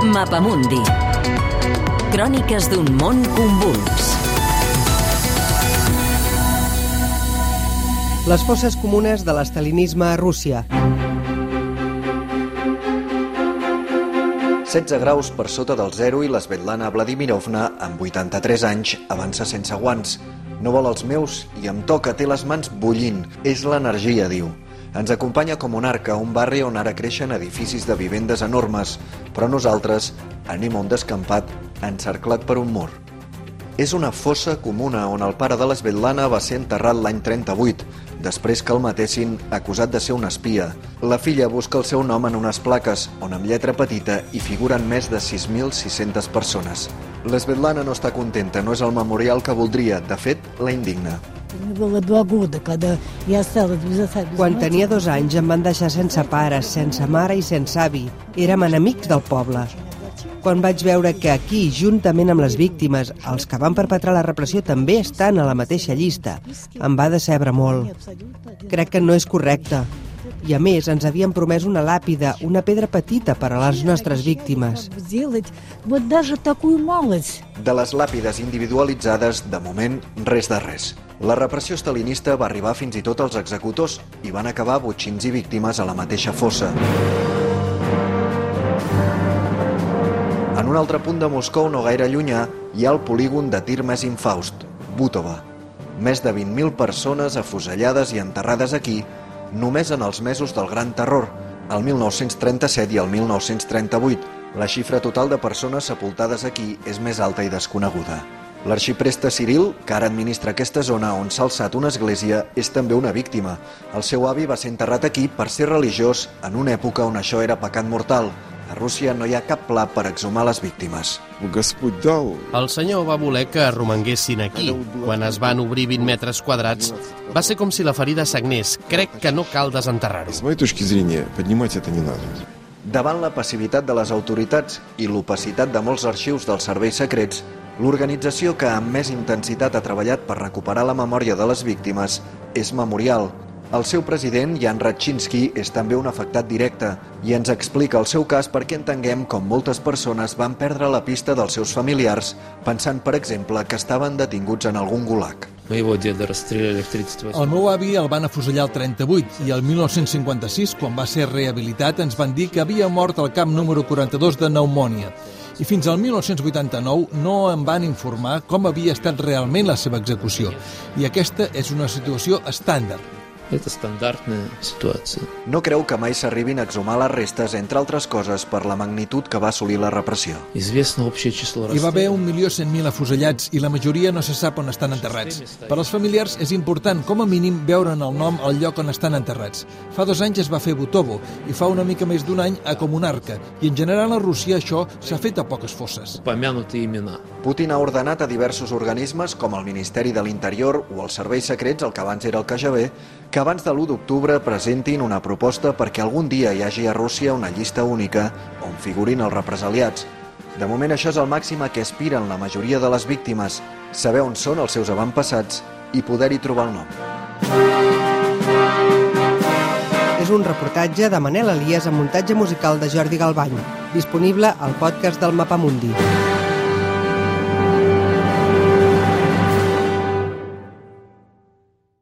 Mapamundi. Cròniques d'un món convuls. Les fosses comunes de l'estalinisme a Rússia. 16 graus per sota del zero i l'Esvetlana Vladimirovna, amb 83 anys, avança sense guants. No vol els meus i em toca, té les mans bullint. És l'energia, diu. Ens acompanya com un arca un barri on ara creixen edificis de vivendes enormes, però nosaltres anem a un descampat encerclat per un mur. És una fossa comuna on el pare de l'Esvetlana va ser enterrat l'any 38, després que el matessin acusat de ser un espia. La filla busca el seu nom en unes plaques, on amb lletra petita hi figuren més de 6.600 persones. L'Esvetlana no està contenta, no és el memorial que voldria, de fet, la indigna. Мне было два года, когда я осталась без отца, без Quan матери. tenia dos anys em van deixar sense pares, sense mare i sense avi. Érem enemics del poble. Quan vaig veure que aquí, juntament amb les víctimes, els que van perpetrar la repressió també estan a la mateixa llista, em va decebre molt. Crec que no és correcte. I a més, ens havien promès una làpida, una pedra petita per a les nostres víctimes. Сделать вот даже такую малость. De les làpides individualitzades, de moment, res de res. La repressió stalinista va arribar fins i tot als executors i van acabar botxins i víctimes a la mateixa fossa. En un altre punt de Moscou, no gaire llunyà, hi ha el polígon de tir més infaust, Butova. Més de 20.000 persones afusellades i enterrades aquí només en els mesos del Gran Terror, el 1937 i el 1938. La xifra total de persones sepultades aquí és més alta i desconeguda. L'arxipresta Ciril, que ara administra aquesta zona on s'ha alçat una església, és també una víctima. El seu avi va ser enterrat aquí per ser religiós en una època on això era pecat mortal. A Rússia no hi ha cap pla per exhumar les víctimes. El senyor va voler que romanguessin aquí. Quan es van obrir 20 metres quadrats, va ser com si la ferida s'agnés. Crec que no cal desenterrar-ho. Davant la passivitat de les autoritats i l'opacitat de molts arxius dels serveis secrets, L'organització que amb més intensitat ha treballat per recuperar la memòria de les víctimes és Memorial. El seu president, Jan Ratchinski, és també un afectat directe i ens explica el seu cas perquè entenguem com moltes persones van perdre la pista dels seus familiars, pensant, per exemple, que estaven detinguts en algun gulag. El meu avi el van afusellar el 38 i el 1956, quan va ser rehabilitat, ens van dir que havia mort al camp número 42 de pneumònia. I fins al 1989 no em van informar com havia estat realment la seva execució. I aquesta és una situació estàndard. És estandardna situació. No creu que mai s'arribin a exhumar les restes, entre altres coses, per la magnitud que va assolir la repressió. Hi va haver un milió cent mil afusellats i la majoria no se sap on estan enterrats. Per als familiars és important, com a mínim, veure'n el nom al lloc on estan enterrats. Fa dos anys es va fer Butovo i fa una mica més d'un any a Comunarca i en general a Rússia això s'ha fet a poques fosses. Putin ha ordenat a diversos organismes, com el Ministeri de l'Interior o els serveis secrets, el que abans era el KGB, que abans de l'1 d'octubre presentin una proposta perquè algun dia hi hagi a Rússia una llista única on figurin els represaliats. De moment això és el màxim a què aspiren la majoria de les víctimes, saber on són els seus avantpassats i poder-hi trobar el nom. És un reportatge de Manel Elias amb muntatge musical de Jordi Galbany, disponible al podcast del Mapamundi.